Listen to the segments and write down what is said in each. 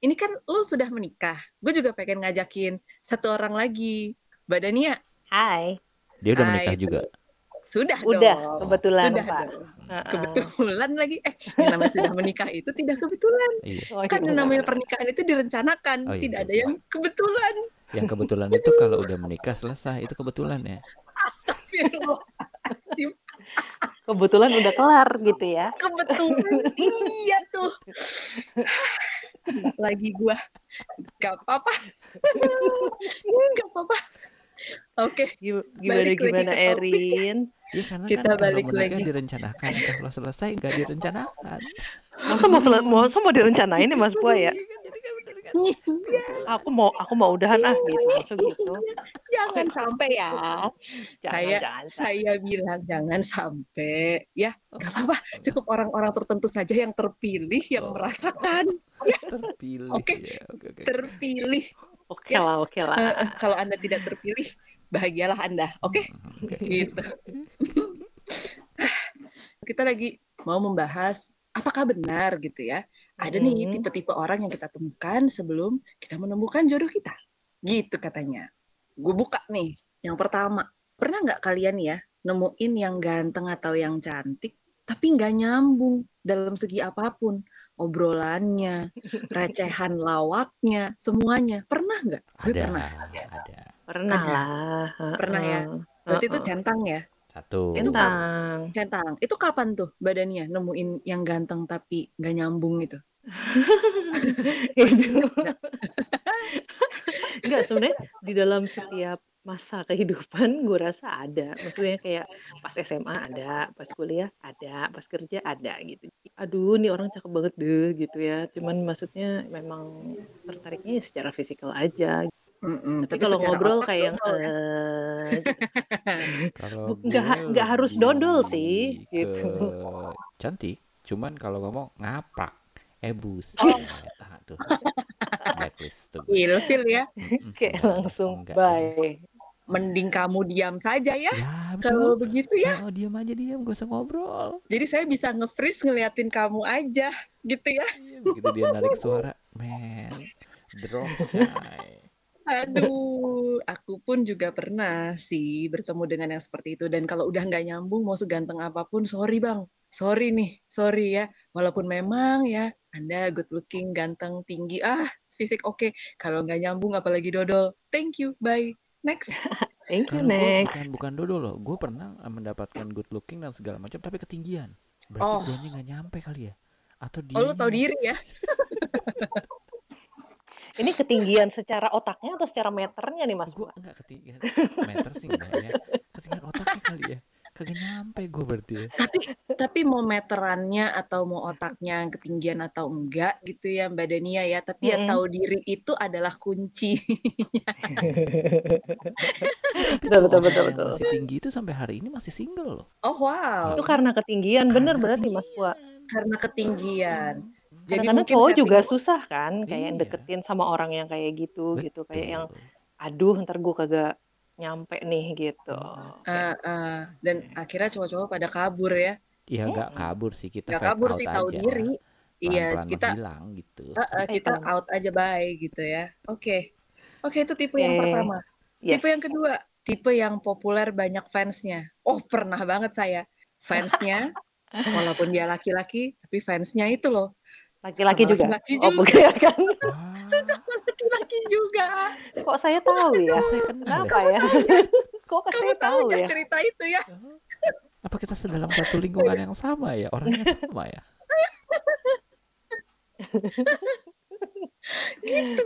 ini kan lu sudah menikah. Gue juga pengen ngajakin satu orang lagi. Mbak Dania. Hai. Dia udah Hai, menikah juga. Sudah Udah, dong. kebetulan, Sudah Pak. dong. Heeh. Kebetulan lagi. Eh, yang namanya sudah menikah itu tidak kebetulan. Iya. Oh, Kan iya. yang namanya pernikahan itu direncanakan. Oh, iya, tidak ada betul. yang kebetulan. Yang kebetulan itu kalau udah menikah selesai itu kebetulan ya. Astagfirullah. Kebetulan udah kelar gitu ya. Kebetulan. iya tuh. Lagi gua. Gak apa-apa. Gak apa-apa. Oke. Gim- Gimana Balik lagi gimana ke topik. Erin? Ya karena Kita kan balik lagi. direncanakan, kalau selesai nggak direncanakan. Masa mau sel- mau masa mau direncanain ya Mas Pua ya? Aku mau aku mau udahan ah gitu maksud gitu. Jangan sampai ya. Jangan, saya jangan, jangan. saya bilang jangan sampai ya nggak apa-apa cukup orang-orang tertentu saja yang terpilih yang Oh. merasakan Terpilih. Oke. ya. Oke, oke. terpilih Oke Ya. lah, oke lah. Eh, kalau anda tidak terpilih bahagialah anda oke Oke. gitu kita lagi mau membahas apakah benar gitu ya ada nih Hmm. tipe-tipe orang yang kita temukan sebelum kita menemukan jodoh kita gitu katanya gue buka nih yang pertama pernah nggak kalian ya nemuin yang ganteng atau yang cantik tapi nggak nyambung dalam segi apa pun obrolannya recehan lawaknya semuanya pernah nggak gue Ada, pernah ada. Pernah Ada. lah. Pernah ya? Berarti itu centang ya Satu. Itu Centang. centang itu kapan tuh badannya nemuin yang ganteng tapi nggak nyambung gitu Itu. Enggak sebenarnya di dalam setiap masa kehidupan gue rasa ada maksudnya kayak pas SMA ada pas kuliah ada pas kerja ada gitu aduh nih orang cakep banget deh gitu ya cuman maksudnya memang tertariknya secara fisikal aja Mm-mm, tapi kalau secara ngobrol kayak yang ya. eh, gitu. Kalau Bu- nggak ha- gue nggak harus dodol sih, gitu. Cantik, cuman kalau ngomong ngaprak. Eh buset. Oh. Ah, tuh. Blacklist tuh. ilfil ya kayak langsung enggak. bye mending kamu diam saja ya Ya, kalau begitu ya Oh, diam aja diam, gak usah ngobrol. jadi saya bisa nge-freeze ngeliatin kamu aja gitu ya Iya, Begitu dia narik suara, man, drop shy. aduh aku pun juga pernah sih bertemu dengan yang seperti itu dan kalau udah nggak nyambung mau seganteng apa pun sorry bang sorry nih sorry ya walaupun memang ya anda good looking ganteng tinggi. Ah fisik oke. Kalau nggak nyambung apalagi dodol. Thank you. Bye. Next. Thank you gue next. bukan bukan dodol loh, gue pernah eh, mendapatkan good looking dan segala macam, tapi ketinggian. Berarti Oh. guanya nggak nyampe kali ya? Atau dia oh lu tahu diri ya? Ini ketinggian secara otaknya atau secara meternya nih mas? Gue enggak ketinggian. Meter sih enggak ya. Ketinggian otaknya kali ya. Kagak nyampe gue berarti ya. tapi mau meterannya atau mau otaknya ketinggian atau enggak gitu ya Mbak Dania ya tapi ya Mm-mm. tahu diri itu adalah kunci Tapi Betul, betul, betul, betul. masih tinggi itu sampai hari ini masih single loh. oh wow itu karena ketinggian bener Karena berarti mas Pua karena ketinggian jadi Kadang-kadang mungkin cowok setting- juga susah kan kayak yang Iya. deketin sama orang yang kayak gitu gitu kayak yang Betul. aduh ntar gue kagak nyampe nih gitu. Ah, ah. dan akhirnya cowok-cowok pada kabur ya? Ya enggak kabur sih kita nggak kabur sih tahu aja. diri. Iya kita menghilang gitu. ah, ah, kita out aja bye gitu ya. Oke. Oke itu tipe yang Oke. pertama. Yes. tipe yang kedua tipe yang populer banyak fansnya. Oh pernah banget saya. Fansnya walaupun dia laki-laki tapi fansnya itu loh laki-laki juga? laki-laki oh juga. bukan kan Wah, sama laki-laki juga. Kok saya tahu ya? saya kenal ya? kenapa ya? Kok kamu saya tahu tahu ya ya? cerita itu ya? Apa kita sedalam satu lingkungan yang sama ya? Orangnya sama ya? gitu.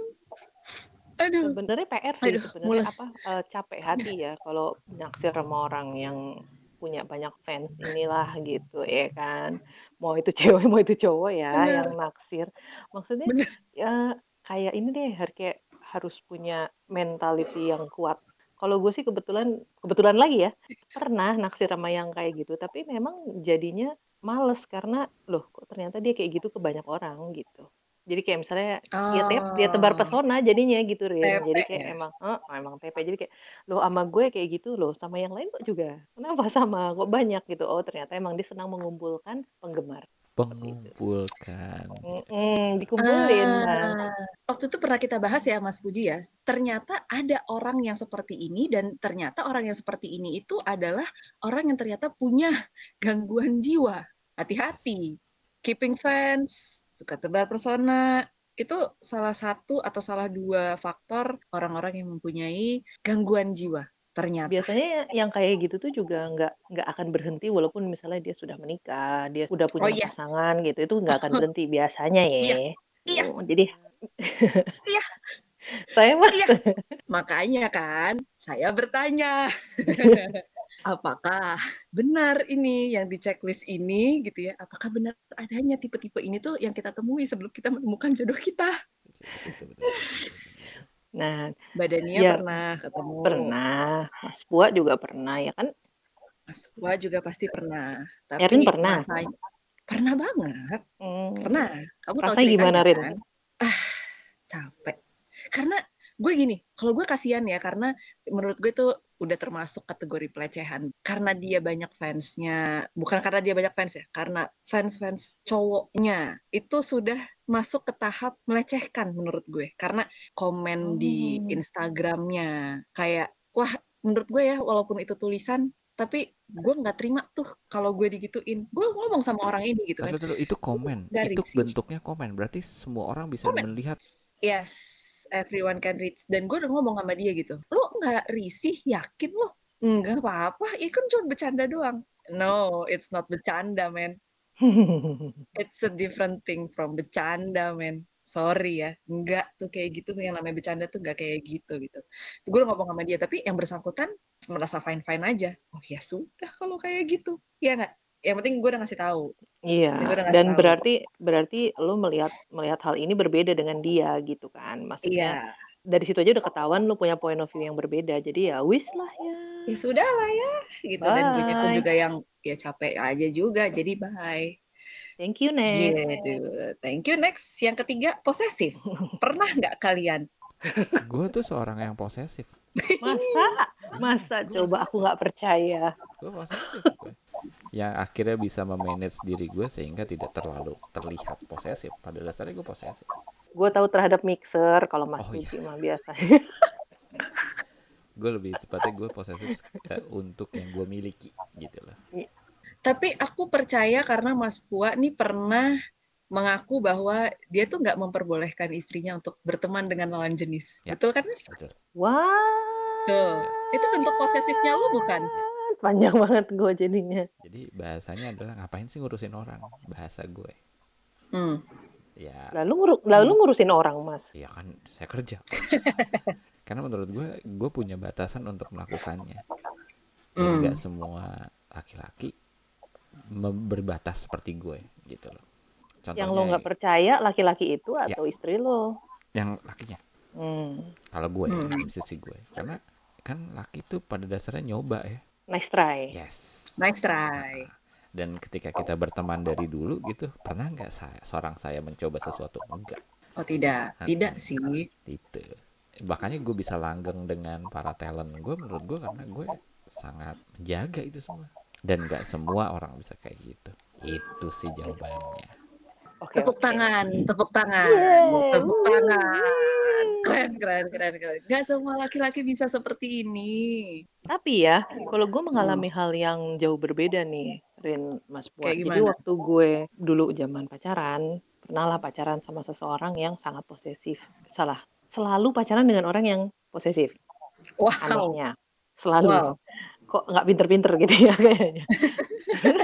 Aduh. Sebenarnya PR sih Aduh, sebenarnya apa eh, capek hati ya kalau naksir sama orang yang punya banyak fans inilah gitu ya kan. Mau itu cewek mau itu cowok ya Bener. yang naksir. Maksudnya Bener. ya kayak ini deh kayak harus punya mentality yang kuat. Kalau gue sih kebetulan kebetulan lagi ya pernah naksir sama yang kayak gitu. Tapi memang jadinya males karena loh kok ternyata dia kayak gitu ke banyak orang gitu jadi kayak misalnya dia tep, dia tebar Oh. pesona jadinya gitu. Tepe Jadi kayak ya? emang eh, emang TP. Jadi kayak loh sama gue kayak gitu loh, sama yang lain kok juga. Kenapa sama? Kok banyak gitu. Oh, ternyata emang dia senang mengumpulkan penggemar. Mengumpulkan. Mm-mm, dikumpulin kan. Ah, waktu itu pernah kita bahas ya Mas Puji ya, ternyata ada orang yang seperti ini dan ternyata orang yang seperti ini itu adalah orang yang ternyata punya gangguan jiwa. Hati-hati. Keeping fans, suka tebar persona, itu salah satu atau salah dua faktor orang-orang yang mempunyai gangguan jiwa ternyata. Biasanya yang kayak gitu tuh juga nggak nggak akan berhenti walaupun misalnya dia sudah menikah, dia sudah punya Oh yes. pasangan gitu, itu nggak akan berhenti biasanya ya. Iya, iya. Oh, jadi Iya. saya mah Iya. Makanya kan saya bertanya, apakah benar ini yang di checklist ini gitu ya? Apakah benar adanya tipe-tipe ini tuh yang kita temui sebelum kita menemukan jodoh kita? Nah Badania Ya, pernah ketemu, pernah, Mas Pua juga pernah ya kan? Mas Wa juga pasti pernah. Erin Tapi pernah. masanya pernah banget, Hmm, pernah. Kamu tahu rasanya gimana, ceritanya Rin? kan? Ah, capek. Karena gue gini, kalau gue kasihan ya karena menurut gue tuh udah termasuk kategori pelecehan. Karena dia banyak fansnya, bukan karena dia banyak fans ya, karena fans-fans cowoknya itu sudah masuk ke tahap melecehkan menurut gue. Karena komen di Oh. Instagramnya kayak, wah menurut gue ya walaupun itu tulisan, tapi gue nggak terima tuh kalau gue digituin. Gue ngomong sama orang ini gitu kan. Tahu, itu komen, Nggak itu bentuknya komen. Berarti semua orang bisa Komen. melihat. Yes, everyone can reach. Dan gue udah ngomong sama dia gitu. Lo nggak risih? Yakin lo? Enggak apa-apa. Ya kan cuma bercanda doang. No, it's not bercanda, man. It's a different thing from bercanda, man. Sorry ya. Enggak tuh kayak gitu. Yang namanya bercanda tuh nggak kayak gitu gitu. Gue udah ngomong sama dia. Tapi yang bersangkutan merasa fine-fine aja. Oh ya sudah kalau kayak gitu. Iya nggak? Yang penting gue udah ngasih tahu. Iya, ngasih dan tahu. berarti berarti lo melihat melihat hal ini berbeda dengan dia gitu kan. Maksudnya Iya. dari situ aja udah ketahuan lo punya point of view yang berbeda. Jadi ya wis lah ya. Ya sudah lah ya. Gitu. Dan gue pun Bye. juga yang ya capek aja juga. Jadi bye. Thank you next. Gitu. Thank you. Next, yang ketiga posesif. Pernah nggak kalian? Gue tuh seorang yang posesif. Masa? Masa Gua coba aku nggak percaya. Gue posesif. Gue. Yang akhirnya bisa memanage diri gue sehingga tidak terlalu terlihat posesif. Pada dasarnya gue posesif. Gue tahu terhadap mixer kalau Mas Oh, iya. Mah biasanya. Gue lebih tepatnya gue posesif untuk yang gue miliki gitu loh. Tapi aku percaya karena Mas Pua nih pernah mengaku bahwa dia tuh nggak memperbolehkan istrinya untuk berteman dengan lawan jenis. Ya. Betul kan, Mas? Betul. Wah. Tuh. Itu bentuk posesifnya lu bukan? Panjang banget gue jadinya. Jadi bahasanya adalah ngapain sih ngurusin orang? Bahasa gue. Hmm. Ya, Lalu nguru- lalu ngurusin orang Mas. ya kan saya kerja. Karena menurut gue, gue punya batasan untuk melakukannya. Dan Hmm. nggak semua laki-laki berbatas seperti gue gitu loh. Contohnya Yang lo nggak percaya laki-laki itu Ya. atau istri lo. yang lakinya. Hmm. Kalau gue, ya, Hmm. di sisi gue. Karena kan laki itu pada dasarnya nyoba ya. Nice try. Yes. Nice try. Dan ketika kita berteman dari dulu gitu, pernah nggak saya, seorang saya mencoba sesuatu? Enggak. Oh tidak, tidak sih. Gitu. Makanya gue bisa langgeng dengan para talent gue menurut gue karena gue sangat menjaga itu semua. Dan nggak semua orang bisa kayak gitu. Itu sih jawabannya. Oke, Tepuk tangan, tepuk tangan, Yeay. tepuk tangan. Keren, keren, keren, keren. Gak semua laki-laki bisa seperti ini. Tapi ya, kalau gue mengalami hal yang jauh berbeda nih, Rin, Mas Buat. Jadi waktu gue dulu zaman pacaran, pernah lah pacaran sama seseorang yang sangat posesif. Salah, selalu pacaran dengan orang yang posesif. Wow. Anehnya, selalu. Wow. Kok nggak pinter-pinter gitu ya kayaknya.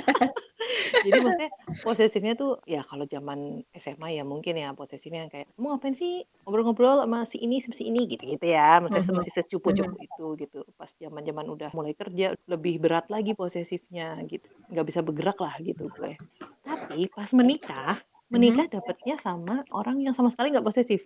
Jadi maksudnya posesifnya tuh ya kalau zaman SMA ya mungkin ya posesifnya yang kayak kamu ngapain sih ngobrol-ngobrol sama si ini sama si ini gitu-gitu ya. Maksudnya Mhm. masih secupu-cupu itu gitu. Pas zaman-zaman udah mulai kerja lebih berat lagi posesifnya gitu. nggak bisa bergerak lah gitu gue. Tapi pas menikah menikah dapetnya sama orang yang sama sekali nggak posesif.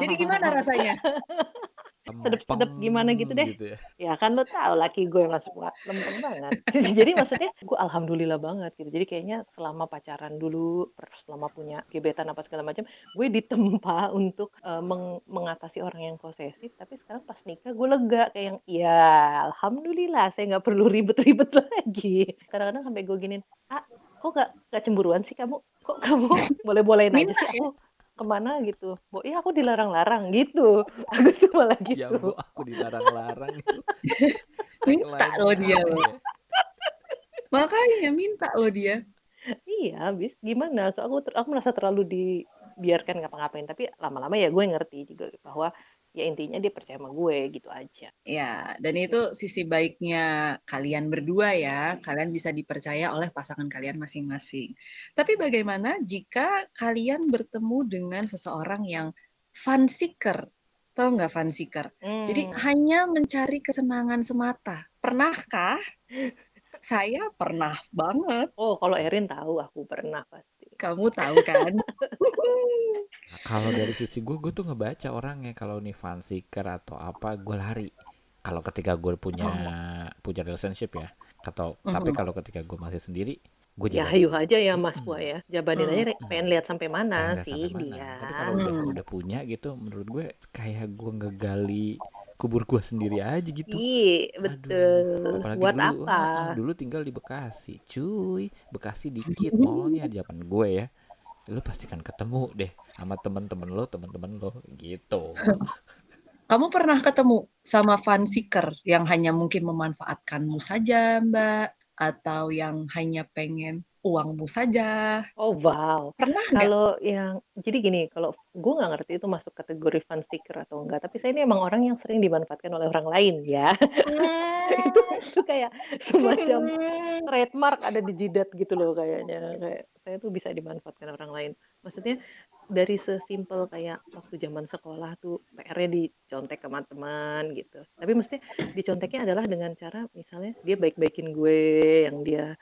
Jadi gimana rasanya? Sedep-sedep gimana gitu deh. ya. Ya kan lo tau laki gue mas Fuad lempeng banget. Jadi maksudnya gue alhamdulillah banget gitu. Jadi kayaknya selama pacaran dulu, selama punya gebetan apa segala macam, gue ditempa untuk eh, meng- mengatasi orang yang posesif. Tapi sekarang pas nikah gue lega kayak yang ya alhamdulillah saya nggak perlu ribet-ribet lagi. Kadang-kadang sampai gue giniin, ah kok gak, gak cemburuan sih kamu? Kok kamu boleh-bolehin aja sih ya? aku? Ke mana gitu. Bo ya aku dilarang-larang gitu. Aku tuh malah Ya gitu bu, aku dilarang-larang itu. Minta loh dia ya? Makanya minta loh dia. iya habis gimana? So aku ter- aku merasa terlalu dibiarkan ngapa-ngapain. Tapi lama-lama ya gue ngerti juga bahwa ya intinya dia percaya sama gue gitu aja Ya, dan itu sisi baiknya kalian berdua ya. Kalian bisa dipercaya oleh pasangan kalian masing-masing. Tapi bagaimana jika kalian bertemu dengan seseorang yang fun seeker? Tahu nggak fun seeker? Jadi Hmm. hanya mencari kesenangan semata. Pernahkah? Saya pernah banget. oh kalau Erin tahu aku pernah pasti Kamu tahu kan? Kalau dari sisi gue, gue tuh ngebaca orangnya kalau nih fan seeker atau apa, gue lari. Kalau ketika gue punya punya relationship ya, atau tapi Mhm. kalau ketika gue masih sendiri, gue ya hayu aja ya Mas. Wah ya jabanin Hmm. aja pengen lihat sampai mana Pengen sih sampai mana. dia Tapi kalau udah Hmm. udah punya gitu, menurut gue kayak gue ngegali kubur gue sendiri aja gitu. Iya Aduh, betul apalagi buat dulu, apa ah, dulu tinggal di Bekasi, cuy. Bekasi dikit mallnya di zaman gue ya. Lu pasti kan ketemu deh sama temen-temen lo, temen-temen lo gitu. Kamu pernah ketemu sama fun seeker yang hanya mungkin memanfaatkanmu saja, Mbak? Atau yang hanya pengen uangmu saja? oh wow Pernah nggak? Kalau yang jadi gini, kalau gue nggak ngerti itu masuk kategori fun seeker atau enggak, tapi saya ini emang orang yang sering dimanfaatkan oleh orang lain ya. itu, itu kayak semacam trademark ada di jidat gitu loh kayaknya. Kayak saya tuh bisa dimanfaatkan orang lain. Maksudnya dari sesimpel kayak waktu zaman sekolah tuh PR-nya dicontek sama teman gitu. Tapi mesti diconteknya adalah dengan cara misalnya dia baik-baikin gue yang dia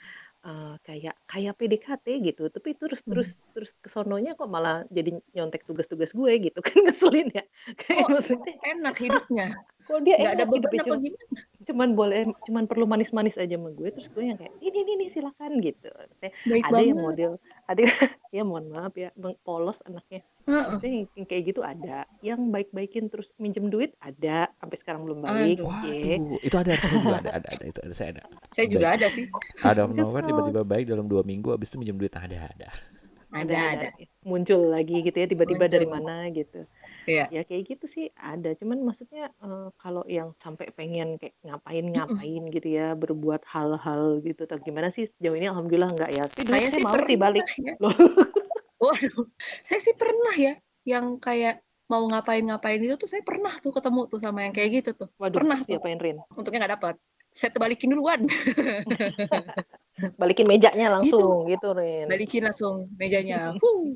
eh, kayak kayak PDKT gitu. Tapi terus terus terus kesononya kok malah jadi nyontek tugas-tugas gue gitu kan ngeselin ya. Kayak Kok maksudnya enak hidupnya? kok dia Nggak ada beban apa gimana? Cuman boleh cuman perlu manis-manis aja sama gue terus gue yang kayak ini ini, ini silakan gitu Maksudnya Baik ada yang banget. model ada ya mohon maaf ya bang polos anaknya. Maksudnya yang, yang kayak gitu ada yang baik-baikin terus minjem duit ada sampai sekarang belum balik Aduh. Waduh, itu ada saya juga ada, ada, ada itu ada saya ada. Saya juga ada sih. Ada novel tiba-tiba baik dalam dua minggu, abis itu minjem duit ada, ada. Ada, ada. muncul lagi gitu ya tiba-tiba Muncul. dari mana gitu Iya. ya kayak gitu sih ada cuman maksudnya eh, kalau yang sampai pengen kayak ngapain-ngapain gitu ya berbuat hal-hal gitu atau gimana sih sejauh ini alhamdulillah enggak ya dulu Saya sih mau sih pernah balik ya. Waduh, saya sih pernah ya yang kayak mau ngapain-ngapain itu tuh saya pernah tuh ketemu tuh sama yang kayak gitu tuh. waduh Pernah tuh. diapain Rin Untungnya nggak dapat. Saya terbalikin duluan. balikin mejanya langsung gitu Rin Balikin langsung mejanya. Huh.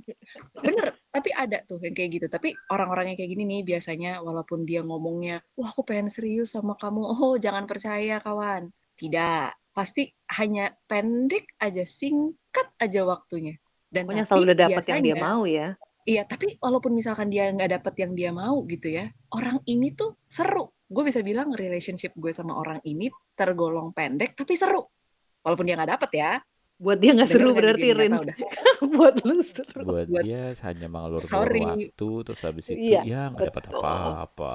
Bener, tapi ada tuh yang kayak gitu. Tapi orang-orang yang kayak gini nih biasanya walaupun dia ngomongnya, wah aku pengen serius sama kamu. Oh jangan percaya kawan. Tidak, pasti hanya pendek aja, singkat aja waktunya. Dan pokoknya tapi selalu udah dapat yang dia mau ya Iya, tapi walaupun misalkan dia nggak dapet yang dia mau gitu ya, orang ini tuh seru. Gue bisa bilang relationship gue sama orang ini tergolong pendek tapi seru. Walaupun dia nggak dapet ya. buat dia nggak seru berarti dia? Rin buat lu seru Buat Buat- dia hanya Sorry. waktu, terus habis itu Iya, ya nggak dapat apa-apa.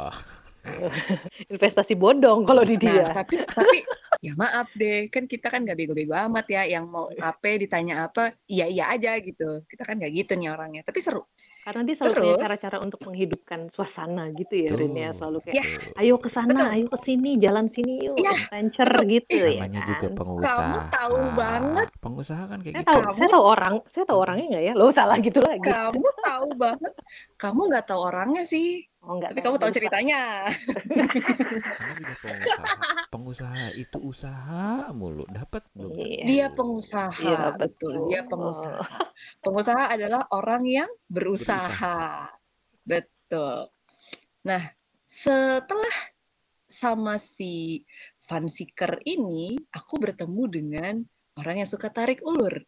investasi bodong kalau di dia Nah, tapi tapi ya maaf deh, kan kita kan nggak bego-bego amat ya. Yang mau apa ditanya apa, iya iya aja gitu. Kita kan nggak gitu nih orangnya. Tapi seru. Karena dia selalu punya Terus? cara-cara untuk menghidupkan suasana gitu ya Rin ya selalu kayak Ya, ayo ke sana, ayo ke sini, jalan sini yuk, Iya, adventure betul. gitu ya. Namanya juga kan? pengusaha. Kamu tahu banget. Pengusaha kan kayak Saya gitu. tahu, Kamu- saya tahu orang, saya tahu orangnya nggak ya? Lo salah gitu lagi. Kamu tahu banget. Kamu nggak tahu orangnya sih. Oh enggak. Tapi kamu tahu ceritanya. Pengusaha. Pengusaha itu usaha mulu, dapat belum? Iya. Dia pengusaha, Iya, betul. Dia pengusaha. Pengusaha adalah orang yang berusaha. Betul. Nah, setelah sama si fun seeker ini, aku bertemu dengan orang yang suka tarik ulur.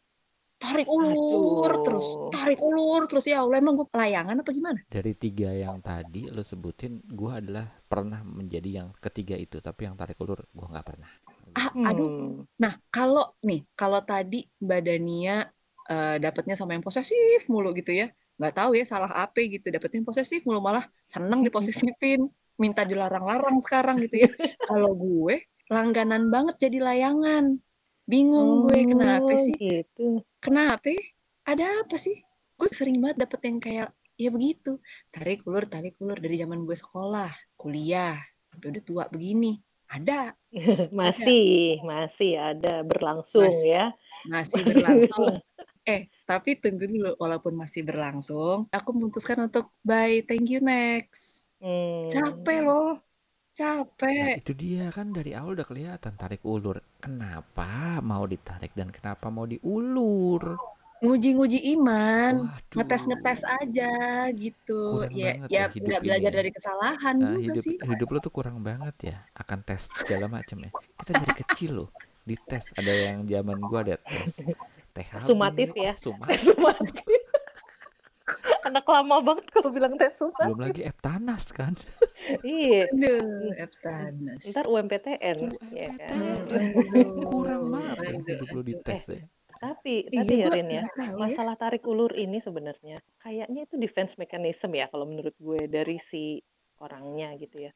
Tarik ulur Aduh. terus, tarik ulur terus ya Allah emang gue layangan apa gimana? Dari tiga yang tadi lo sebutin, gua adalah pernah menjadi yang ketiga itu, tapi yang tarik ulur gua nggak pernah. Ah, aduh. Hmm. Nah, kalau nih, kalau tadi Mbak Dania eh, dapatnya sama yang posesif mulu gitu ya. Nggak tahu ya salah apa gitu, dapetnya yang posesif mulu malah seneng diposesifin, minta dilarang-larang sekarang gitu ya. Kalau gue langganan banget jadi layangan. Bingung gue kenapa Oh, sih? Gitu. Kenapa? Ada apa sih? Gue sering banget dapet yang kayak ya begitu tarik ulur tarik ulur dari zaman gue sekolah kuliah sampai udah tua begini ada masih masih ada berlangsung Masih. ya masih berlangsung eh tapi tunggu dulu walaupun masih berlangsung aku memutuskan untuk bye thank you next Hmm. capek loh Nah, capek itu dia kan dari awal udah kelihatan tarik ulur. Kenapa mau ditarik dan kenapa mau diulur? nguji-nguji iman Waduh. ngetes-ngetes aja gitu Kurang ya banget ya ya hidup nggak belajar ya. dari kesalahan Nah, juga hidup sih hidup lo tuh kurang banget ya akan tes segala macam ya. Kita dari kecil loh dites. Ada yang zaman gua ada tes THB, Sumatif ya. sumatif. Anak lama banget kalau bilang tes sumat. Belum lagi Eptanas kan. Iya. Aduh, Eptanas. Ntar UMPTN. ya kan? Kurang banget lo dites ya. Tapi, Iya, tapi ya Rin ya, ya. masalah tarik ulur ini sebenarnya kayaknya itu defense mechanism ya kalau menurut gue dari si orangnya gitu ya.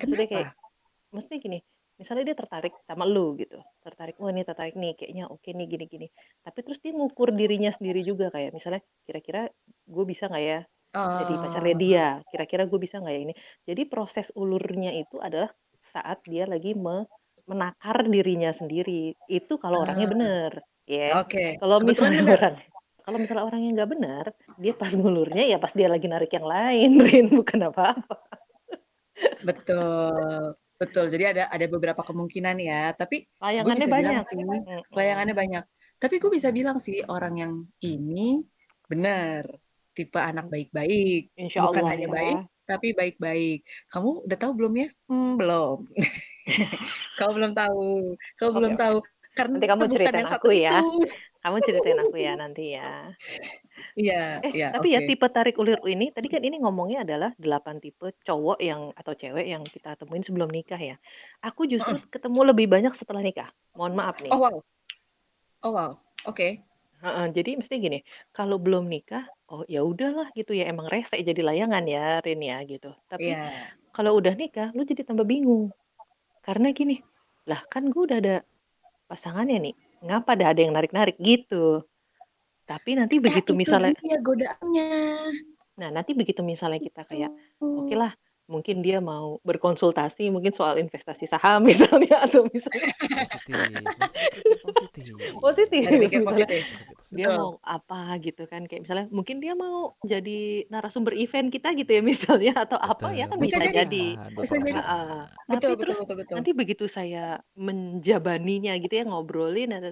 Maksudnya kayak, Kenapa? maksudnya gini, misalnya dia tertarik sama lu gitu, tertarik, wah ini tertarik nih, kayaknya oke nih gini-gini. Tapi terus dia ngukur dirinya sendiri juga kayak misalnya, kira-kira gue bisa nggak ya jadi pacarnya Oh, dia, kira-kira gue bisa nggak ya ini. Jadi proses ulurnya itu adalah saat dia lagi me- menakar dirinya sendiri. Itu kalau orangnya Ah. bener, ya. Oke. Kalau Kebetulan misalnya bener. orang kalau misalnya orangnya nggak benar, dia pas ngulurnya ya pas dia lagi narik yang lain, Rin, bukan apa-apa. Betul. Betul. Jadi ada ada beberapa kemungkinan ya. Tapi gue Layangannya banyak. sih, layangannya banyak. Tapi gue bisa bilang sih orang yang ini benar tipe anak baik-baik, bukan Allah hanya ya. baik tapi baik-baik. Kamu udah tahu belum ya? Hmm, belum. Kamu belum tahu. Kamu Oke, belum oke. tahu. Karena Nanti kamu ceritain aku ya. itu. Kamu ceritain aku ya nanti ya. Iya, Eh, iya, tapi ya oke. tipe tarik ulur ini, tadi kan ini ngomongnya adalah 8 tipe cowok yang atau cewek yang kita temuin sebelum nikah ya. Aku justru ketemu lebih banyak setelah nikah. Mohon maaf nih. Oh wow. Oh wow. Oke. Heeh, jadi mesti gini, kalau belum nikah, oh ya udahlah gitu ya, emang rese jadi layangan ya, Rin ya gitu. Tapi Iya. kalau udah nikah, lu jadi tambah bingung. Karena gini, lah kan gue udah ada pasangannya nih, ngapa dah ada yang narik-narik gitu. Tapi nanti Nah, begitu itu misalnya, dia godaannya. nah nanti begitu misalnya kita kayak, Tuh. oke lah, mungkin dia mau berkonsultasi mungkin soal investasi saham misalnya atau misalnya Positif, positif. positif, positif. dia Betul. mau apa gitu kan kayak misalnya mungkin dia mau jadi narasumber event kita gitu ya misalnya atau apa ya kan Bisa bisa, jadi. jadi. Bisa jadi. Heeh. Betul, betul, terus betul, betul. nanti begitu saya menjabaninya gitu ya ngobrolin dan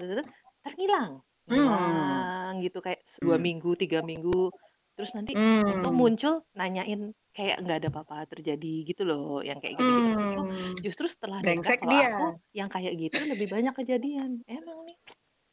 Hmm. gitu kayak dua Hmm. minggu tiga minggu terus nanti Hmm. tuh muncul nanyain kayak nggak ada apa-apa terjadi gitu loh yang kayak gitu gitu Hmm. justru setelah kalau dia. aku yang kayak gitu lebih banyak kejadian emang nih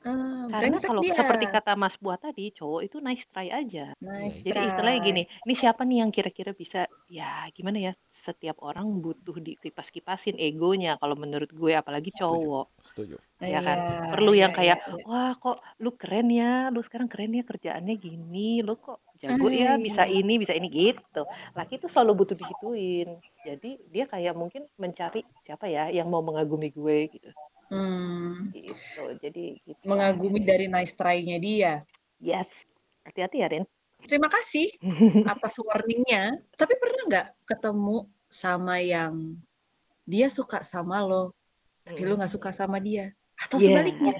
Karena brengsek kalau dia. seperti kata Mas Buat tadi cowok itu nice try aja Nice jadi try. istilahnya gini, ini siapa nih yang kira-kira bisa, ya gimana ya, setiap orang butuh dikipas-kipasin egonya kalau menurut gue, apalagi cowok. Setuju. ya kan? Iya, Perlu yang iya, kayak, iya, iya. wah kok lu keren ya, lu sekarang keren ya kerjaannya gini, lu kok jago ya, bisa iya. ini, bisa ini gitu. Laki itu selalu butuh digituin. Jadi dia kayak mungkin mencari siapa ya yang mau mengagumi gue gitu. Hmm, Gitu. Jadi gitu. mengagumi dari nice try-nya dia. Yes. Hati-hati ya, Rin. Terima kasih atas warningnya. Tapi pernah nggak ketemu sama yang dia suka sama lo, tapi lo Mm. nggak suka sama dia? Atau Yeah. sebaliknya?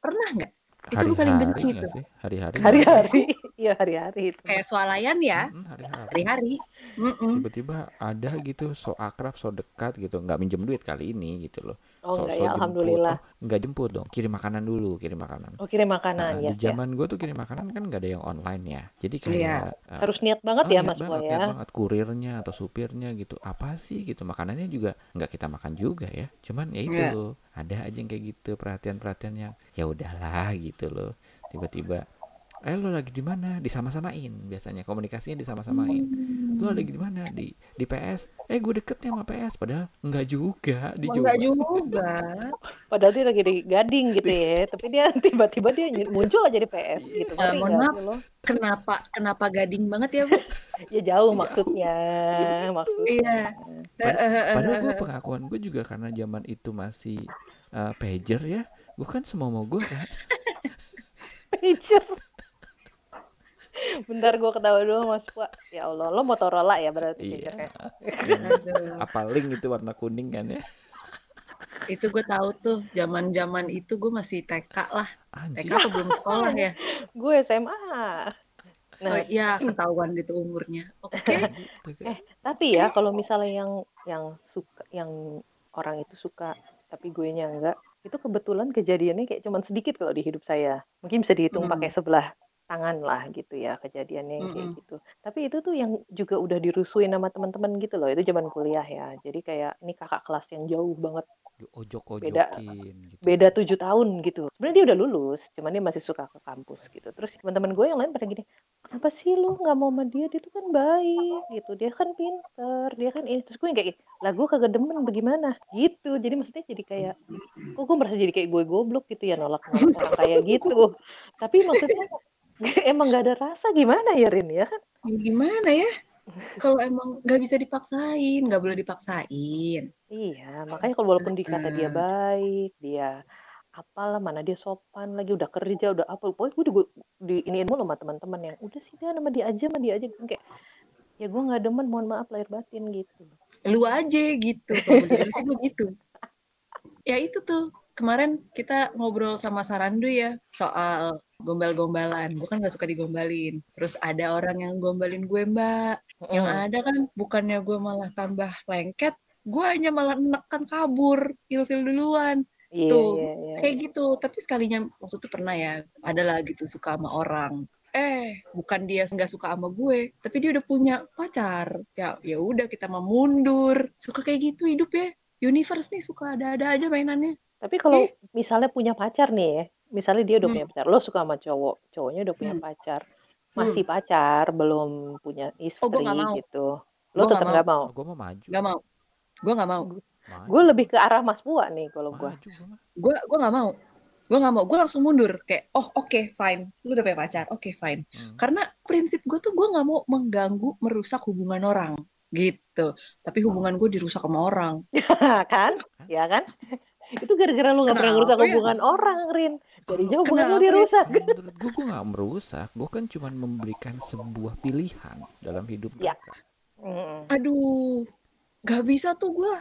Pernah nggak? Itu gue paling benci itu. Hari-hari. Hari-hari. Iya, hari-hari itu. Kayak swalayan ya, Mm, hari-hari. hari-hari. Mm-mm. Tiba-tiba ada gitu so akrab, so dekat gitu, nggak minjem duit kali ini gitu loh. Oh So, enggak so ya, jemput. alhamdulillah. Oh, nggak jemput dong, kirim makanan dulu, kirim makanan. Oh kirim Nah, makanan di ya, ya. zaman gue tuh kirim makanan kan nggak ada yang online ya. Jadi Iya. kayak uh, Harus niat banget oh, ya niat Mas Boy banget, ya. niat banget kurirnya atau supirnya gitu. Apa sih gitu makanannya juga nggak kita makan juga ya. Cuman ya itu Iya. loh, ada aja yang kayak gitu perhatian-perhatian yang ya udahlah gitu loh. Tiba-tiba eh lo lagi di mana? Disama-samain biasanya komunikasinya disama-samain. Lo lagi di mana? Di di PS. Eh gue deketnya sama PS padahal nggak juga di Enggak juga. Padahal dia lagi di Gading gitu ya, tapi dia tiba-tiba dia muncul aja di PS gitu. Eh, Ngeri mohon maaf. lo? Kenapa kenapa gading banget ya, Bu? Ya jauh maksudnya, maksudnya. Iya. Padahal gue pengakuan gue juga karena zaman itu masih uh, pager ya. Gue kan semua mau gue kan. Pager. Bentar gue ketawa dulu Mas Pak. Ya Allah, lo Motorola ya berarti Iya. apa link itu warna kuning kan ya? Itu gue tahu tuh, zaman-zaman itu gue masih TK lah. TK Anjir. apa belum sekolah ya? Gue SMA. Nah, Oh, ya ketahuan gitu umurnya. Oke. Gitu kan. Eh, tapi ya kalau misalnya yang yang suka yang orang itu suka tapi gue nya enggak, itu kebetulan kejadiannya kayak cuman sedikit kalau di hidup saya. Mungkin bisa dihitung Hmm. pakai sebelah tangan lah gitu ya kejadiannya yang kayak Mm-mm. gitu. Tapi itu tuh yang juga udah dirusuin sama teman-teman gitu loh. Itu zaman kuliah ya. Jadi kayak ini kakak kelas yang jauh banget Ojok-ojokin gitu. beda tujuh tahun gitu. Sebenarnya dia udah lulus, cuman dia masih suka ke kampus gitu. Terus teman-teman gue yang lain pada gini, kenapa sih lu nggak mau sama dia? Dia tuh kan baik gitu, dia kan pinter, dia kan ini. Terus gue yang kayak, lah gue kagak demen bagaimana? Gitu. Jadi maksudnya jadi kayak, kok gue merasa jadi kayak gue goblok gitu ya nolak nolak orang kayak gitu. Tapi maksudnya emang gak ada rasa gimana ya Rin ya kan? Gimana ya? Kalau emang nggak bisa dipaksain, nggak boleh dipaksain. Iya, makanya kalau walaupun dikata dia baik, dia apalah mana dia sopan lagi udah kerja udah apa pokoknya gue di, di iniin mulu sama teman-teman yang udah sih dia nama dia aja sama dia aja Gue kayak ya gue nggak demen mohon maaf lahir batin gitu Lu aja gitu. Kalau jadi sih begitu. Ya itu tuh. Kemarin kita ngobrol sama Sarandu ya soal gombal-gombalan. Gue kan gak suka digombalin. Terus ada orang yang gombalin gue mbak. Yang Mm. ada kan bukannya gue malah tambah lengket, gue hanya malah nekan kabur, ilfil duluan. iya Tuh, iya iya kayak gitu tapi sekalinya waktu itu pernah ya adalah gitu suka sama orang eh bukan dia nggak suka sama gue tapi dia udah punya pacar ya ya udah kita mau mundur suka kayak gitu hidup ya universe nih suka ada-ada aja mainannya tapi kalau Eh. misalnya punya pacar nih ya misalnya dia udah Hmm. punya pacar lo suka sama cowok cowoknya udah punya Hmm. pacar masih pacar belum punya istri Oh, nggak mau. gitu lo nggak tetap mau. nggak mau Oh, gue mau maju. nggak mau gue nggak mau Maju. gue lebih ke arah Mas Pua nih kalau gue Maju gua mah. gue gue nggak mau gue nggak mau gue langsung mundur kayak oh oke fine lu udah punya pacar oke fine Hmm. karena prinsip gue tuh gue nggak mau mengganggu merusak hubungan orang gitu tapi hubungan gue dirusak sama orang kan ya kan itu gara-gara lu nggak pernah ngerusak ya? hubungan orang Rin jauh hubungan lu ya? rusak Kalau menurut gue, gue gak merusak. Gue kan cuma memberikan sebuah pilihan dalam hidup Ya. mereka. Mm. aduh nggak bisa tuh gue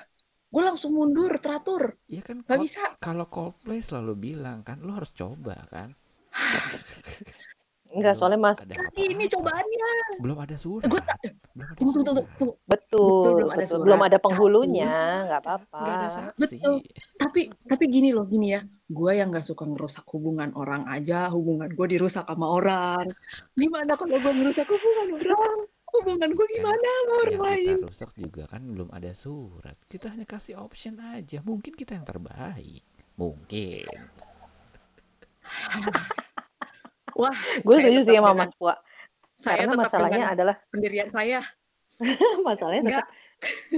gue langsung mundur teratur Iya kan nggak Cold- bisa kalau Coldplay selalu bilang kan, lu harus coba kan. enggak soalnya mas ada Kali ini cobaannya Belum ada surat. gue Belum ada tunggu tunggu tunggu, betul Betul, belum ada betul. surat. belum ada penghulunya nggak apa-apa Nggak ada saksi. Betul. tapi tapi gini loh gini ya gue yang nggak suka ngerusak hubungan orang aja hubungan gue dirusak sama orang gimana kalau gue merusak hubungan orang hubungan gue gimana sama orang lain kita rusak juga kan belum ada surat. Kita hanya kasih option aja. Mungkin kita yang terbaik. Mungkin. wah gue setuju sih sama Mas Pua saya karena tetap masalahnya adalah pendirian saya masalahnya tetap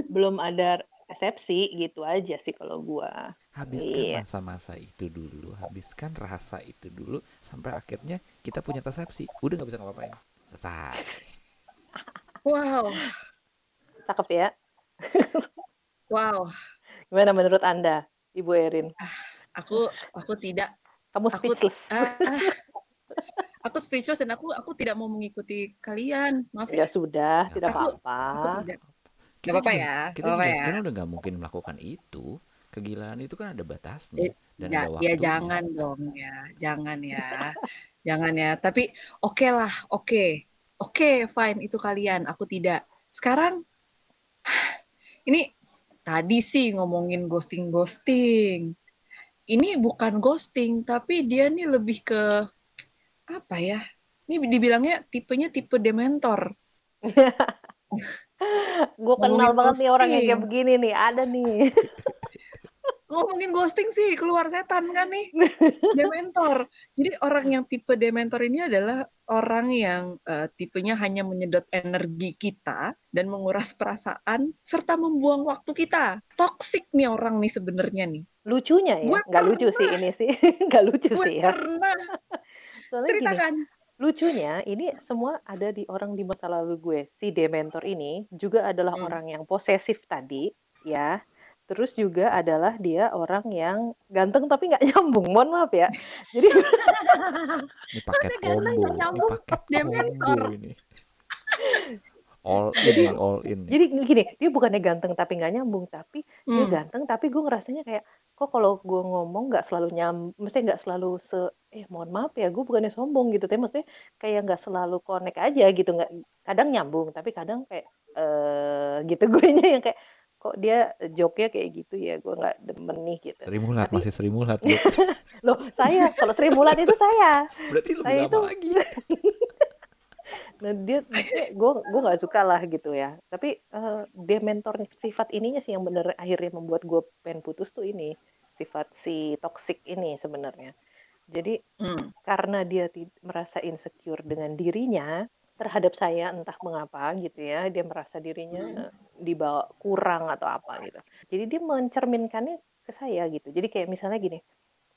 belum ada resepsi gitu aja sih kalau gua Habiskan Iya. masa-masa itu dulu. Habiskan rasa itu dulu. Sampai akhirnya kita punya persepsi. Udah gak bisa ngapain. Selesai. wow cakep ya wow gimana menurut anda Ibu Erin aku aku tidak kamu Aku- speechless ah, ah. Aku speechless dan aku aku tidak mau mengikuti kalian maaf ya ya sudah Ya, tidak apa-apa aku tidak apa-apa juga- ya, Kita juga ya. sekarang udah nggak mungkin melakukan itu. Kegilaan itu kan ada batasnya Eh, dan ya, ada ya waktunya. jangan dong ya jangan ya jangan ya tapi oke lah oke oke fine itu kalian aku tidak sekarang ini tadi sih ngomongin ghosting ghosting ini bukan ghosting tapi dia nih lebih ke apa ya? Ini dibilangnya tipenya tipe dementor. Gue kenal Ngomongin banget nih orang yang kayak ghosting. begini nih. Ada nih. Ngomongin ghosting sih keluar setan kan nih? Dementor. Jadi orang yang tipe dementor ini adalah orang yang eh, tipenya hanya menyedot energi kita dan menguras perasaan serta membuang waktu kita. Toksik nih orang nih sebenarnya nih. Lucunya ya? Gua nggak lucu sih ini sih. Nggak lucu gue sih ya. pernah soalnya gini ceritakan lucunya ini semua ada di orang di masa lalu gue si dementor ini juga adalah Hmm. orang yang posesif tadi ya Terus juga adalah dia orang yang ganteng tapi nggak nyambung. Mohon maaf ya. Jadi Ini paket combo, ini nyambung, paket dia combo mentor. ini. All in, all in. jadi gini, dia bukannya ganteng tapi nggak nyambung, tapi dia Hmm. ganteng tapi gue ngerasanya kayak kok kalau gue ngomong nggak selalu nyam, mesti nggak selalu se eh mohon maaf ya gue bukannya sombong gitu, tapi maksudnya kayak nggak selalu connect aja gitu, nggak kadang nyambung tapi kadang kayak eh gitu gue yang kayak kok dia joke-nya kayak gitu ya gue nggak demen nih gitu. Sri Mulat, Tapi- masih Sri Mulat. Bud. Loh saya kalau Sri Mulat itu saya. Berarti lebih Saya lama itu lagi. Nah dia gue gue nggak suka lah gitu ya. Tapi eh, dia mentor sifat ininya sih yang bener akhirnya membuat gue pengen putus tuh ini sifat si toxic ini sebenarnya. Jadi Hmm. karena dia merasa insecure dengan dirinya terhadap saya entah mengapa gitu ya dia merasa dirinya eh, dibawa kurang atau apa gitu. Jadi dia mencerminkannya ke saya gitu. Jadi kayak misalnya gini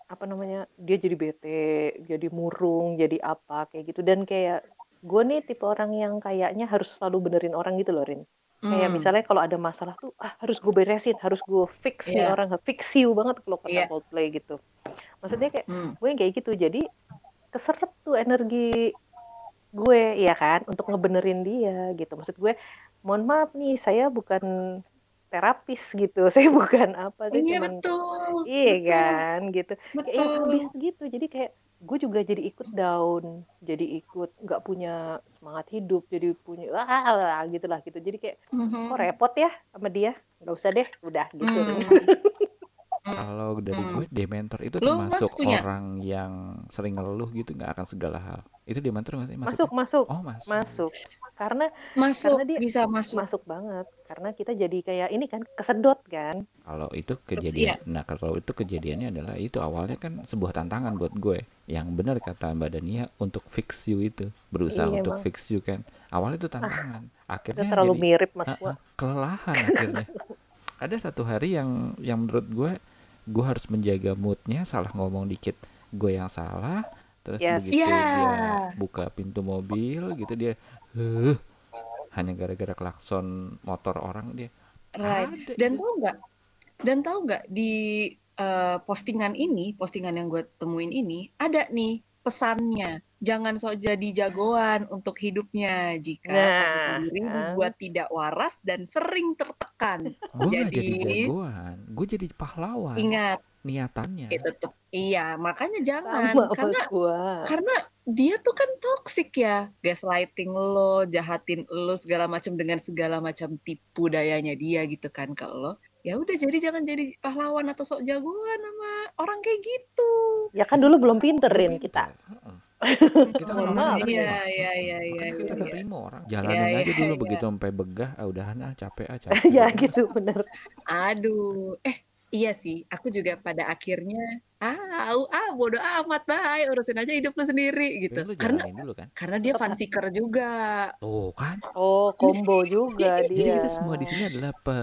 apa namanya dia jadi bete, jadi murung, jadi apa kayak gitu dan kayak gue nih tipe orang yang kayaknya harus selalu benerin orang gitu loh Rin. Kayak Hmm. misalnya kalau ada masalah tuh ah harus gue beresin, harus gue fix nih Iya. orang, fix you banget kalau kata Iya. Coldplay gitu. Maksudnya kayak Hmm. gue yang kayak gitu. Jadi keseret tuh energi gue ya kan? Untuk ngebenerin dia gitu. Maksud gue mohon maaf nih saya bukan terapis gitu. Saya bukan apa saya Iya cuman betul. iya betul, kan? Gitu. Kayak yang Betul. habis gitu. Jadi kayak gue juga jadi ikut down. Jadi ikut nggak punya semangat hidup. Jadi punya ah gitu lah gitu. Jadi kayak Mhm. kok repot ya sama dia? Nggak usah deh udah gitu. Hmm. Kalau dari Hmm. gue, dementor itu Lu, Mas, termasuk punya? orang yang sering ngeluh gitu nggak akan segala hal. Itu dementor nggak sih masuk masuk Oh masuk. masuk karena Masuk, Karena dia- bisa masuk. masuk banget karena kita jadi kayak ini kan kesedot kan Kalau itu Terus kejadian, nah kalau itu kejadiannya adalah itu awalnya kan sebuah tantangan buat gue. Yang benar kata Mbak Dania untuk fix you itu, berusaha Iya, untuk emang. fix you kan. Awalnya itu tantangan, kita akhirnya terlalu jadi mirip mas Ah, gua ah, kelelahan akhirnya. Ada satu hari yang yang menurut gue gue harus menjaga moodnya, salah ngomong dikit, gue yang salah. Terus Yes. begitu Ya. dia buka pintu mobil gitu dia, huh, hanya gara-gara klakson motor orang dia. Right. Ada Dan tahu nggak? Dan tahu nggak di eh, postingan ini, postingan yang gue temuin ini ada nih pesannya. Jangan sok jadi jagoan untuk hidupnya jika kamu Nah, sendiri kan. dibuat tidak waras dan sering tertekan. Gue jadi Jadi- jagoan, gue jadi pahlawan. Ingat, Niatannya. itu tetap iya, makanya jangan sama karena gua karena dia tuh kan toxic ya gaslighting lo jahatin lo segala macam dengan segala macam tipu dayanya dia gitu kan ke lo ya udah jadi jangan jadi pahlawan atau sok jagoan sama orang kayak gitu ya kan dulu belum pinterin kita. Kita kan orang nerima. iya iya iya iya kita iya. nerima orang. Jalanin Iya, aja iya, dulu iya. begitu sampai begah, ah udahan ah capek ah capek. ya gitu bener aduh eh iya sih aku juga pada akhirnya ah au, ah bodoh amat bay urusin aja hidup lo sendiri gitu lu karena dulu kan. karena dia fun seeker juga Tuh kan. oh combo juga Jadi dia kita semua di sini adalah pe...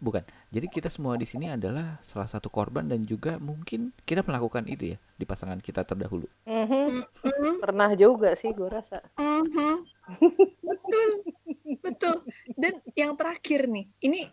bukan. Jadi kita semua di sini adalah salah satu korban dan juga mungkin kita melakukan itu ya di pasangan kita terdahulu. Mhm, Mm, pernah juga sih gua rasa mhm. betul betul dan yang terakhir nih ini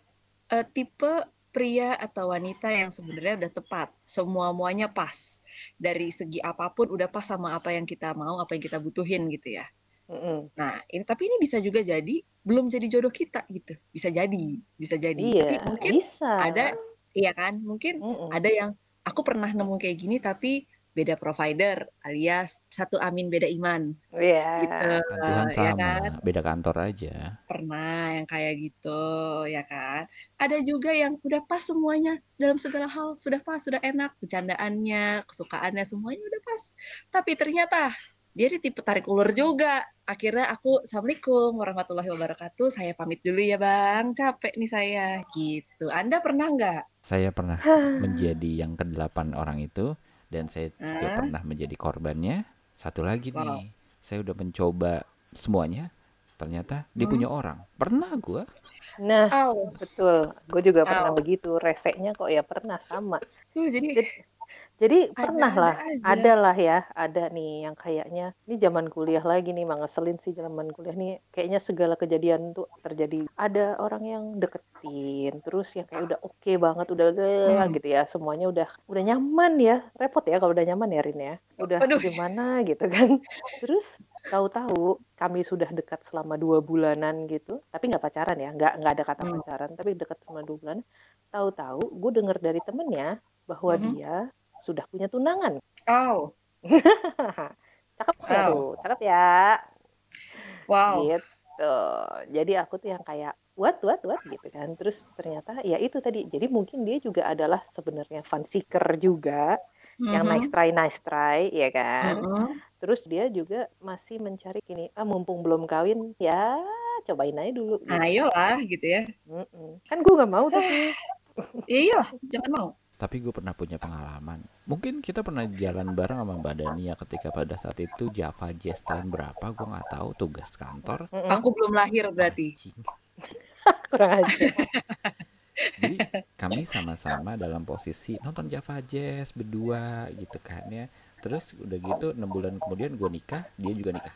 eh, tipe pria atau wanita yang sebenarnya udah tepat. Semua muanya pas. Dari segi apa pun udah pas sama apa yang kita mau apa yang kita butuhin gitu ya. Mm-mm. nah ini tapi ini bisa juga jadi belum jadi jodoh kita gitu. Bisa jadi bisa jadi. Tapi iya mungkin bisa. ada iya kan? Mungkin Mm-mm. ada yang aku pernah nemu kayak gini tapi beda provider alias satu amin beda iman. Iya. gitu Kan Tuhan ya sama, kan? beda kantor aja. pernah yang kayak gitu ya kan? Ada juga yang udah pas semuanya dalam segala hal sudah pas sudah enak bercandaannya kesukaannya semuanya udah pas. Tapi ternyata dia di tipe tarik ulur juga. Akhirnya aku assalamualaikum warahmatullahi wabarakatuh saya pamit dulu ya bang. Capek nih saya. Gitu. Anda pernah nggak? Saya pernah menjadi yang kedelapan orang itu dan saya juga Hah? pernah menjadi korbannya. Satu lagi Wow. nih, saya udah mencoba semuanya. Ternyata dia Hmm. punya orang. Pernah gua. Nah, Aw, betul. Gue juga pernah Aw. begitu. Reseknya kok ya pernah sama. Tuh, jadi Jadi, Jadi Ada pernah ada lah, ada lah ya, ada nih yang kayaknya ini zaman kuliah lagi nih, mah ngeselin sih zaman kuliah nih. Kayaknya segala kejadian tuh terjadi. Ada orang yang deketin, terus yang kayak udah oke banget, udah Hmm. gitu ya, semuanya udah udah nyaman ya. Repot ya kalau udah nyaman ya Rin ya. Udah Waduh. gimana gitu kan. Terus tahu-tahu kami sudah dekat selama dua bulanan gitu, tapi nggak pacaran ya, nggak nggak ada kata Hmm. pacaran, tapi dekat selama dua bulan. Tahu-tahu gue dengar dari temennya bahwa Mhm. dia sudah punya tunangan. Oh, Cakep Wow. tuh? Cakep ya. wow. Gitu. Jadi aku tuh yang kayak what what what gitu kan. Terus ternyata ya itu tadi. Jadi mungkin dia juga adalah sebenarnya fun seeker juga yang Mhm. nice try nice try ya kan. Mhm. Terus dia juga masih mencari gini, ah mumpung belum kawin ya cobain aja dulu. Gitu. Ayolah gitu ya. Mm-mm. Kan gue nggak mau tapi Ya iyalah, jangan mau. Tapi gue pernah punya pengalaman. Mungkin kita pernah jalan bareng sama Mbak Dania ketika pada saat itu Java Jazz tahun berapa gue nggak tahu tugas kantor. Aku belum lahir berarti. Kurang aja. Jadi kami sama-sama dalam posisi nonton Java Jazz berdua gitu kan ya. Terus udah gitu enam bulan kemudian gue nikah, dia juga nikah.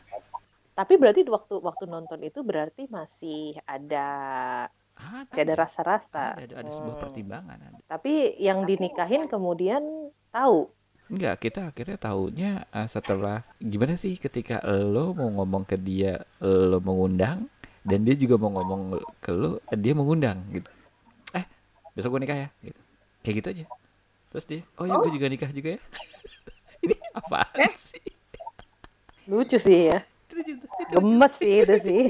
Tapi berarti waktu waktu nonton itu berarti masih ada Ada, masih ada rasa-rasa. ada, ada, ada sebuah Hmm. pertimbangan. Ada. Tapi yang dinikahin kemudian tahu. Enggak, kita akhirnya tahunya eh, setelah gimana sih ketika lo mau ngomong ke dia lo mengundang dan dia juga mau ngomong ke lo dia mengundang gitu. Eh, besok gue nikah ya gitu. Kayak gitu aja. Terus dia, oh ya gue juga nikah juga ya. Ini apa Eh? sih? Lucu sih ya. Gemes sih itu sih.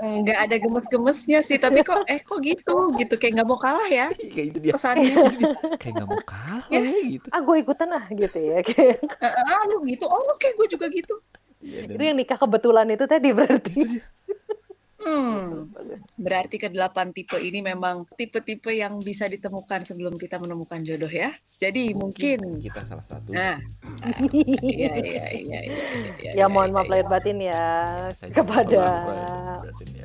Nggak ada gemes-gemesnya sih, tapi kok eh kok gitu gitu kayak nggak mau kalah ya. Kayak itu dia. kesannya. Kayak nggak mau kalah Ya. ya gitu. Ah gue ikutan ah gitu ya. Kayak- Ah lu gitu, oh oke gue juga gitu. Iya, dan itu yang nikah kebetulan itu tadi berarti. itu dia. Hmm, berarti kedelapan tipe ini memang tipe-tipe yang bisa ditemukan sebelum kita menemukan jodoh ya. Jadi mungkin, kita salah satu. nah, iya iya iya iya. iya, ya iya, mohon iya, maaf iya. lahir batin ya kepada ya.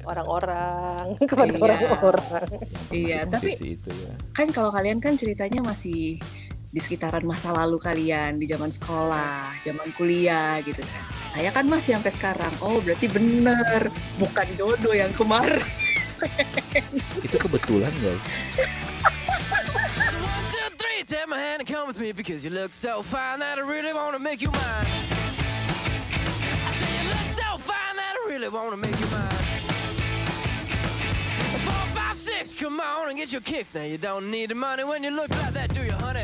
orang-orang, kepada Iya. orang-orang. Iya, tapi- ya. Kan kalau kalian kan ceritanya masih di sekitaran masa lalu kalian di zaman sekolah, zaman kuliah gitu kan. Saya kan masih sampai sekarang. Oh, berarti bener, bukan jodoh yang kemarin. Itu kebetulan guys. So one, two, three, take my hand and come with me because you look so fine that I really wanna make you mine. I say you look so fine that I really wanna make you mine. Four, five, six, come on and get your kicks. Now you don't need the money when you look like that, do you, honey?